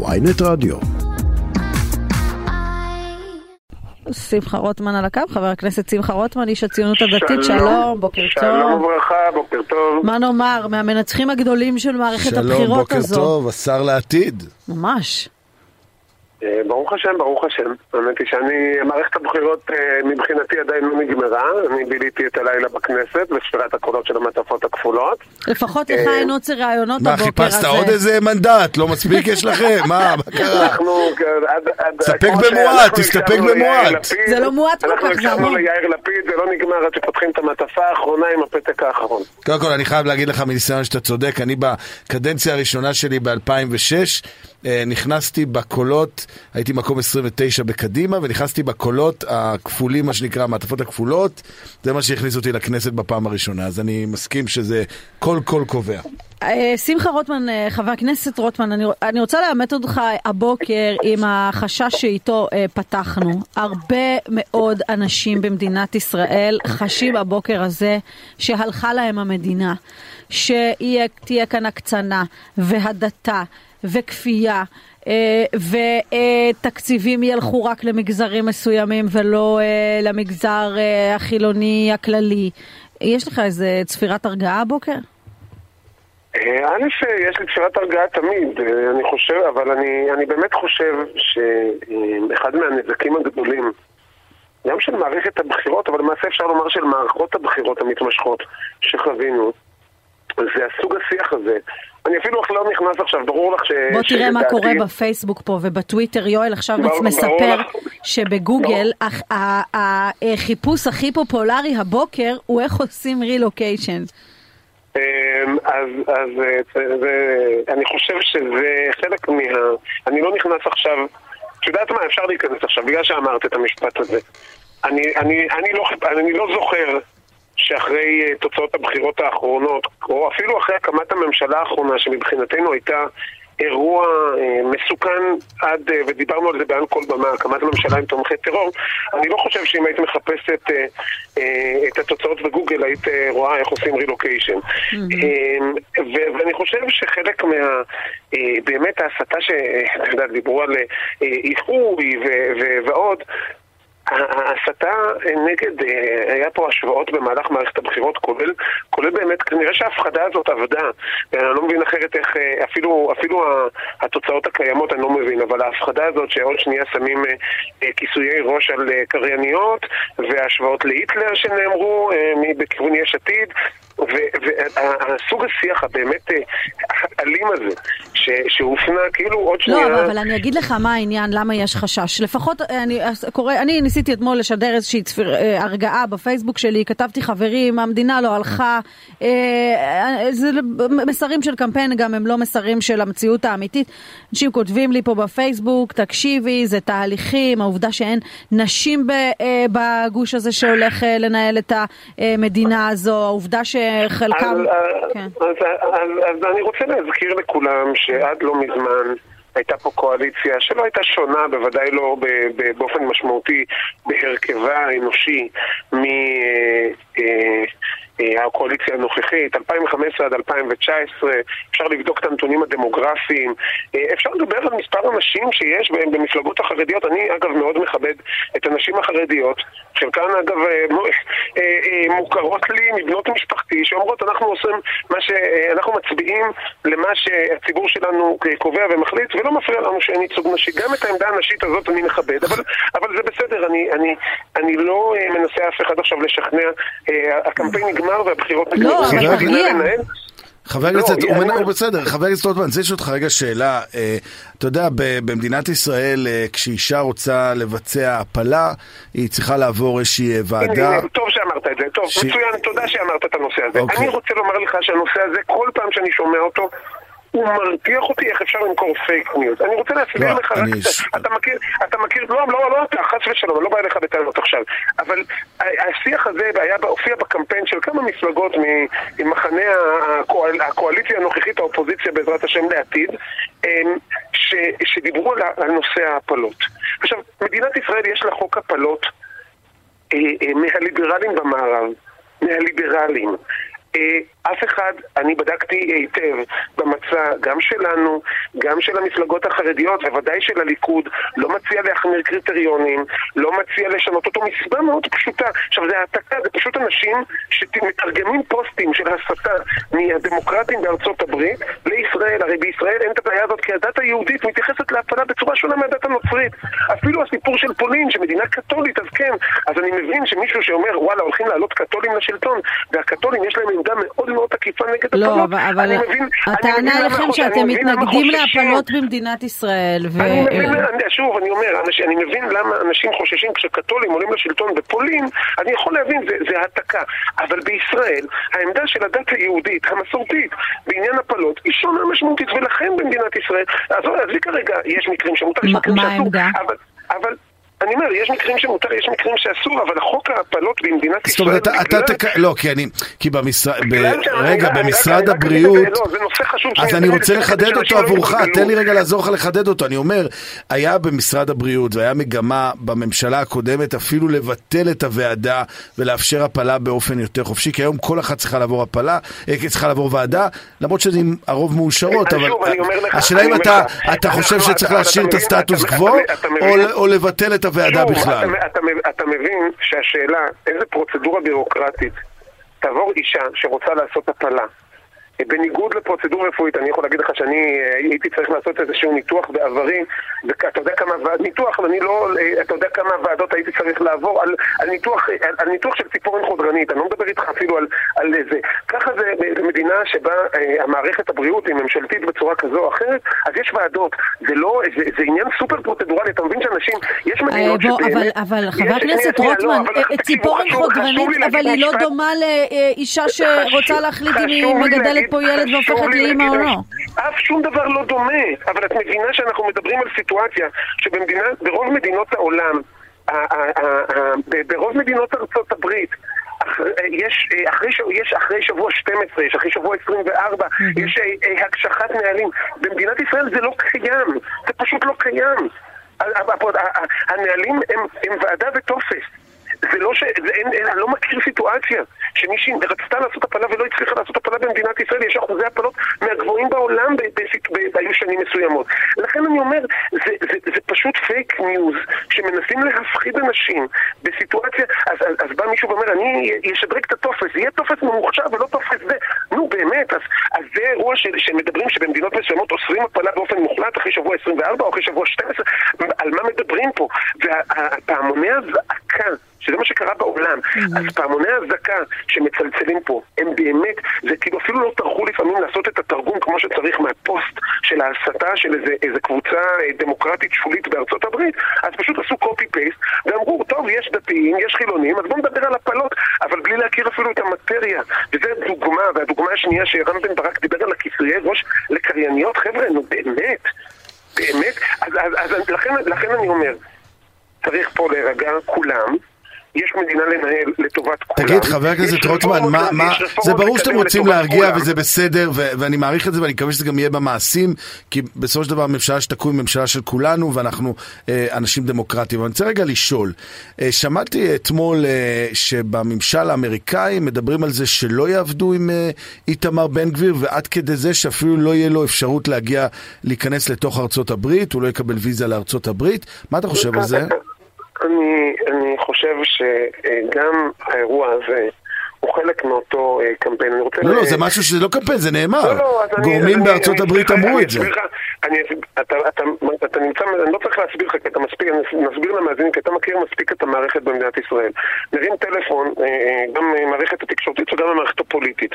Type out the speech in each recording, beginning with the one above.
ויינט רדיו. שמחה רוטמן על הקו, חבר הכנסת שמחה רוטמן, איש הציונות הדתית, שלום, בוקר טוב. שלום וברכה, בוקר טוב. מה נאמר, מהמנצחים הגדולים של מערכת שלום, הבחירות בוקר הזו. טוב, השר לעתיד. ממש. אה, ברוך השם, ברוך השם. האמת היא שאני, מערכת הבחירות אה, מבחינתי עדיין לא נגמרה. אני ביליתי את הלילה בכנסת בספירת הקולות של המעטפות הכפולות. לפחות לך אה, אין עוצר רעיונות מה, הבוקר הזה. חיפשת עוד איזה מנדט? לא מספיק יש לכם? מה, מה קרה? אנחנו, עד, תסתפק במועט, תסתפק במועט. זה לא מועט כל אנחנו כך, זה הקשבנו. ליאיר לפיד, זה לא נגמר עד שפותחים את המעטפה האחרונה עם הפתק האחרון. קודם כל, אני חייב להגיד לך מניסיון שאתה צודק, אני בקדנציה הראשונה שלי ב-2006, נכנסתי בקולות, הייתי מקום 29 בקדימה, ונכנסתי בקולות הכפולים, מה שנקרא, המעטפות הכפולות, זה מה שהכניס אותי לכנסת בפעם הראשונה, אז אני מסכים שזה כל קול קובע. אה, שמחה רוטמן, אה, חבר הכנסת רוטמן, אני, רוצה לאמת אותך הבוקר עם החשש שאיתו אה, פתחנו. הרבה מאוד אנשים במדינת ישראל חשים הבוקר הזה שהלכה להם המדינה, שתהיה כאן הקצנה והדתה וכפייה. אה, ותקציבים ילכו רק למגזרים מסוימים ולא אה, למגזר אה, החילוני הכללי. יש לך איזה צפירת הרגעה הבוקר? א', יש לי תפילת הרגעה תמיד, אני חושב, אבל אני, אני באמת חושב שאחד מהנזקים הגדולים, גם של מערכת הבחירות, אבל למעשה אפשר לומר של מערכות הבחירות המתמשכות שחווינו, זה הסוג השיח הזה. אני אפילו לא נכנס עכשיו, ברור לך ש... בוא תראה מה קורה בפייסבוק פה ובטוויטר, יואל עכשיו ברור- ברור מספר לך. שבגוגל החיפוש הכי פופולרי הבוקר הוא איך עושים רילוקיישן. אמ, אז, אז אה, זה, אני חושב שזה חלק מה... אני לא נכנס עכשיו... את יודעת מה? אפשר להיכנס עכשיו, בגלל שאמרת את המשפט הזה. אני, אני, אני, לא, אני לא זוכר שאחרי אה, תוצאות הבחירות האחרונות, או אפילו אחרי הקמת הממשלה האחרונה, שמבחינתנו הייתה אירוע אה, מסוכן עד, אה, ודיברנו על זה בעל כל במה, הקמת ממשלה עם תומכי טרור, אני לא חושב שאם היית מחפשת אה, את התוצאות בגוגל היית אה, רואה איך עושים רילוקיישן. אה, ו- ואני חושב שחלק מה... באמת ההסתה שאתה יודע, דיברו על איחוי ו- ו- ועוד, ההסתה נגד, אה, היה פה השוואות במהלך מערכת הבחירות, כולל, כולל באמת, כנראה שההפחדה הזאת עבדה. אני לא מבין אחרת איך, אה, אפילו, אפילו התוצאות הקיימות אני לא מבין, אבל ההפחדה הזאת שעוד שנייה שמים אה, אה, כיסויי ראש על אה, קרייניות, וההשוואות להיטלר שנאמרו אה, בכיוון יש עתיד, והסוג השיח הבאמת אה, האלים הזה, ש- שהופנה כאילו עוד שנייה... לא, אבל, אני אגיד לך מה העניין, למה יש חשש. לפחות, אני, קורא, אני ניסיתי אתמול לשדר איזושהי צפיר, אה, הרגעה בפייסבוק שלי, כתבתי חברים, המדינה לא הלכה. אה, זה מסרים של קמפיין גם הם לא מסרים של המציאות האמיתית. אנשים כותבים לי פה בפייסבוק, תקשיבי, זה תהליכים, העובדה שאין נשים ב, אה, בגוש הזה שהולך אה, לנהל את המדינה הזו, העובדה שחלקם... אז, כן. אז, אז, אז אני רוצה להזכיר לכולם שעד לא מזמן הייתה פה קואליציה שלא הייתה שונה, בוודאי לא באופן משמעותי בהרכבה האנושי מהקואליציה הנוכחית, 2015 עד 2019, אפשר לבדוק את הנתונים הדמוגרפיים, אה, אפשר לדבר על מספר הנשים שיש בהם במפלגות החרדיות, אני אגב מאוד מכבד את הנשים החרדיות, חלקן אגב אה, מו- אה, אה, מוכרות לי מבנות משפחתי שאומרות אנחנו עושים מה שאנחנו מצביעים למה שהציבור שלנו קובע ומחליט ולא מפריע לנו שאין ייצוג נשי. גם את העמדה הנשית הזאת אני מכבד, אבל, אבל זה בסדר, אני, אני, אני לא אה, מנסה אף אחד עכשיו לשכנע, אה, הקמפיין נגמר והבחירות לא, נגמרו. אבל. לנהל. חבר לא, הכנסת, הוא הוא בסדר, חבר הכנסת רוטמן, אני רוצה לשאול אותך רגע שאלה. אה, אתה יודע, ב- במדינת ישראל, אה, כשאישה רוצה לבצע הפלה, היא צריכה לעבור איזושהי אה, ועדה. הנה, טוב שאמרת את זה, טוב, ש- מצוין, תודה שאמרת את הנושא הזה. אוקיי. אני רוצה לומר לך שהנושא הזה, כל פעם שאני שומע אותו, הוא מרתיח אותי איך אפשר למכור פייק ניוז. אני רוצה להסביר לא, לך רק, אתה- מכיר, אתה מכיר, לא, לא, לא אתה, חס ושלום, אני לא בא אליך בטענות עכשיו, אבל השיח הזה היה, הופיע בקמפיין של כמה מפלגות ממחנה הקואל- הקואליציה הנוכחית, האופוזיציה בעזרת השם לעתיד, אמ, ש- שדיברו על נושא ההפלות. עכשיו, מדינת ישראל יש לה חוק הפלות אה, אה, מהליברלים במערב, מהליברלים. אה, אף אחד, אני בדקתי היטב במצע, גם שלנו, גם של המפלגות החרדיות, בוודאי של הליכוד, לא מציע להחמיר קריטריונים, לא מציע לשנות אותו מסיבה מאוד פשוטה. עכשיו, זה העתקה, זה פשוט אנשים שמתרגמים פוסטים של הסתה מהדמוקרטים בארצות הברית לישראל. הרי בישראל אין את הבעיה הזאת, כי הדת היהודית מתייחסת להפלה בצורה שונה מהדת הנוצרית. אפילו הסיפור של פולין, שמדינה קתולית, אז כן. אז אני מבין שמישהו שאומר, וואלה, הולכים לעלות קתולים לשלטון, והקתולים יש להם עמדה מאוד מאוד תקיפה נגד לא, הפלות. אבל, אבל אני מבין, הטענה אני אליכם למה- שאתם אני מתנגדים. להפלות במדינת ישראל. ו... אני מבין, אני- שוב, אני אומר, אנשים, אני מבין למה אנשים חוששים כשקתולים עולים לשלטון בפולין, אני יכול להבין, זה, זה העתקה. אבל בישראל, העמדה של הדת היהודית, המסורתית, בעניין הפלות, היא שונה משמעותית, ולכן במדינת ישראל, עזבי כרגע, יש מקרים שמותר, יש מקרים שאסור? אבל... אבל אני אומר, יש מקרים שמותר, יש מקרים שאסור, אבל החוק ההפלות במדינת זאת ישראל... אומרת, אתה, תק... לא, כי אני, כי במשרד, רגע, במשרד הבריאות, לא, זה נושא חשוב אז אני רוצה לחדד אותו עבורך. תן לי רגע לעזור לך לחדד אותו. אני אומר, היה במשרד הבריאות והיה מגמה בממשלה הקודמת אפילו לבטל את הוועדה ולאפשר הפלה באופן יותר חופשי, כי היום כל אחת צריכה לעבור הפלה, אה, צריכה לעבור ועדה, למרות שזה עם הרוב מאושרות, אני אבל השאלה אם אתה, חושב שצריך להשאיר את הסטטוס קוו, או לבטל את הוועדה שוב, בכלל? אתה, אתה, אתה מבין שהשאלה, איזה פרוצדורה בירוקרטית תעבור אישה שרוצה לעשות הפלה. בניגוד לפרוצדורה רפואית, אני יכול להגיד לך שאני אה, הייתי צריך לעשות איזשהו ניתוח בעברי, ואתה יודע כמה ניתוח, אני לא, אה, אתה יודע כמה ועדות הייתי צריך לעבור על, על, ניתוח, אה, על, על ניתוח של ציפורן חודרנית, אני לא מדבר איתך אפילו על, על זה. ככה זה במדינה שבה אה, המערכת הבריאות היא ממשלתית בצורה כזו או אחרת, אז יש ועדות, זה לא, זה, זה עניין סופר פרוצדורלי, אתה מבין שאנשים, יש מדינות בוא, אבל, שבאמת... אבל יש- חבר הכנסת לא, רוטמן, אבל ציפורן חודרנית, אבל היא לא. דומה לאישה שרוצה להחליט אם היא מגדלת פה ילד והופכת לאימא או לא. אף שום דבר לא דומה, אבל את מבינה שאנחנו מדברים על סיטואציה שבמדינה, ברוב מדינות העולם, ברוב מדינות ארצות הברית, יש, אחרי, ש- יש אחרי שבוע 12, יש אחרי שבוע 24, יש אה, אה, הקשחת נהלים. במדינת ישראל זה לא קיים, זה פשוט לא קיים. הנהלים הם ועדה וטופס. זה לא ש... זה אין, אין, אני לא מכיר סיטואציה שמישהי רצתה לעשות הפלה ולא הצליחה לעשות הפלה במדינת ישראל, יש אחוזי הפלות מהגבוהים בעולם ב- ב- ב- היו שנים מסוימות. לכן אני אומר, זה, זה, זה פשוט פייק ניוז, שמנסים להפחיד אנשים בסיטואציה, אז, אז, אז בא מישהו ואומר, אני אשדרג את הטופס, יהיה טופס ממוחשב ולא טופס זה. נו באמת, אז, אז זה אירוע ש, שמדברים שבמדינות מסוימות אוסרים הפלה באופן מוחלט אחרי שבוע 24 או אחרי שבוע 12, על מה מדברים פה? והפעמוני הזעקה שזה מה שקרה בעולם. אז פעמוני האזעקה שמצלצלים פה, הם באמת, זה כאילו אפילו לא טרחו לפעמים לעשות את התרגום כמו שצריך מהפוסט של ההסתה של איזה, איזה קבוצה אה, דמוקרטית שולית בארצות הברית, אז פשוט עשו קופי פייסט ואמרו, טוב, יש דתיים, יש חילונים, אז בואו נדבר על הפלות, אבל בלי להכיר אפילו את המטריה. וזו דוגמה, והדוגמה השנייה שרם בן ברק דיבר על הכיסויי ראש לקרייניות, חבר'ה, נו באמת, באמת, אז, אז, אז לכן, לכן אני אומר, צריך פה להירגע כולם. יש מדינה לנהל לטובת כולם. תגיד, חבר הכנסת רוטמן, מה, מה, זה ברור שאתם רוצים להרגיע כולם. וזה בסדר, ו- ואני מעריך את זה ואני מקווה שזה גם יהיה במעשים, כי בסופו של דבר הממשלה שתקום היא ממשלה של כולנו ואנחנו אה, אנשים דמוקרטיים. אבל אני רוצה רגע לשאול, אה, שמעתי אתמול אה, שבממשל האמריקאי מדברים על זה שלא יעבדו עם אה, איתמר בן גביר, ועד כדי זה שאפילו לא יהיה לו אפשרות להגיע, להיכנס לתוך ארצות הברית, הוא לא יקבל ויזה לארצות הברית. מה אתה חושב על זה? אני חושב שגם האירוע הזה הוא חלק מאותו אה, קמפיין. אני רוצה... לא, לא, זה משהו שזה לא קמפיין, זה נאמר. לא, לא, אני- גורמים אני- בארצות אני- הברית אני אמרו אני את זה. אסביר לך, אני, אתה, אתה, אתה נמצא, אני לא צריך להסביר לך, כי אתה מספיק, אני נסביר למאזינים, כי אתה מכיר מספיק את המערכת במדינת ישראל. מרים טלפון, אה, אה, גם אה, מערכת התקשורתית וגם המערכת הפוליטית.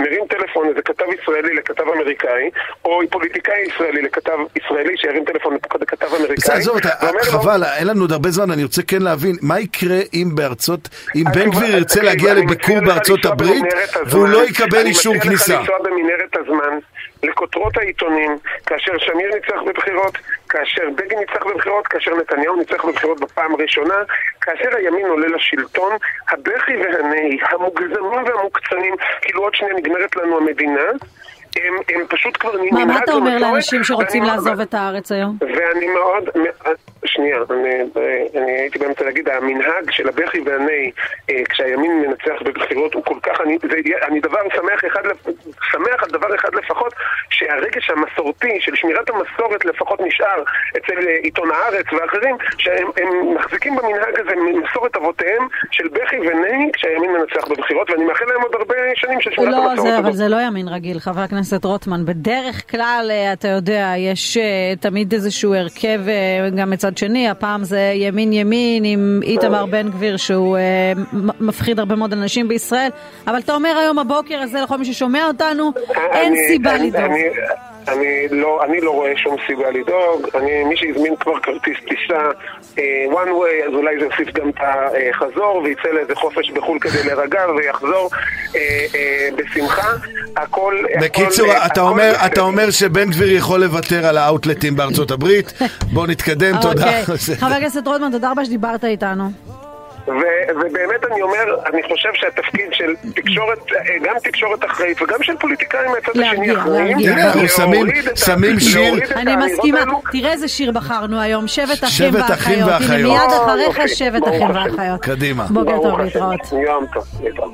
מרים טלפון איזה כתב ישראלי לכתב אמריקאי, או פוליטיקאי ישראלי לכתב ישראלי שירים טלפון לכתב אמריקאי. בסדר, עזוב, אתה- חבל, אין לנו עוד הרבה זמן, אני רוצה כן להבין, מה יקרה אם בארצות, אם בן גביר ירצה להגיע אני לביקור לנסוע הברית, והוא. לא יקבל אישור אני כניסה? מציע לך לנסוע במנהרת הזמן, לכותרות העיתונים, כאשר שמיר ניצח בבחירות, כאשר בגין ניצח בבחירות, כאשר נתניהו ניצח בבחירות בפעם הראשונה, כאשר הימין עולה לשלטון, הבכי והנהי, המוגזמים והמוקצנים, כאילו עוד שנייה נגמרת לנו המדינה, הם, הם פשוט כבר מה, מה אתה אומר לאנשים שרוצים לעזוב את הארץ היום? ואני מאוד, שנייה. אני, אני הייתי באמצע להגיד, המנהג של הבכי והנהי אה, כשהימין מנצח בבחירות הוא כל כך, אני, זה, אני דבר שמח, אחד, שמח על דבר אחד לפחות, שהרגש המסורתי של שמירת המסורת לפחות נשאר אצל אה, עיתון הארץ ואחרים, שהם מחזיקים במנהג הזה ממסורת אבותיהם של בכי ונהי כשהימין מנצח בבחירות, ואני מאחל להם עוד הרבה שנים של שמירת לא, המסורת. זה, אבל זה לא ימין רגיל, חבר הכנסת רוטמן. בדרך כלל, אה, אתה יודע, יש uh, תמיד איזשהו הרכב גם מצד שני, הפעם זה ימין ימין עם איתמר בן גביר שהוא uh, מפחיד הרבה מאוד אנשים בישראל, אבל אתה אומר היום הבוקר הזה לכל מי ששומע אותנו, אין אני- סיבה אני- לדאוג. אני- לא, אני לא רואה שום סיבה לדאוג, אני, מי שהזמין כבר כרטיס טיסה אה, one way, אז אולי זה יוסיף גם את החזור ויצא לאיזה חופש בחו"ל כדי להירגע ויחזור אה, אה, בשמחה, הכל... בקיצור, הכל, אתה הכל אומר. אתה אומר שבן גביר יכול לוותר על האאוטלטים בארצות הברית. בוא נתקדם, תודה. אוקיי. חבר הכנסת רוטמן, תודה רבה שדיברת איתנו. ו- ובאמת אני אומר, אני חושב שהתפקיד של תקשורת, גם תקשורת אחראית וגם של פוליטיקאים מהצד השני אחראים, שמים- שיר. אני מסכימה. תראה איזה שיר בחרנו היום, שבט אחים שבט אחים ואחיות. הנה. מיד אחריך יופי, שבט אחים. ואחיות. קדימה. בוקר טוב, השם. להתראות. יום טוב, להתראות.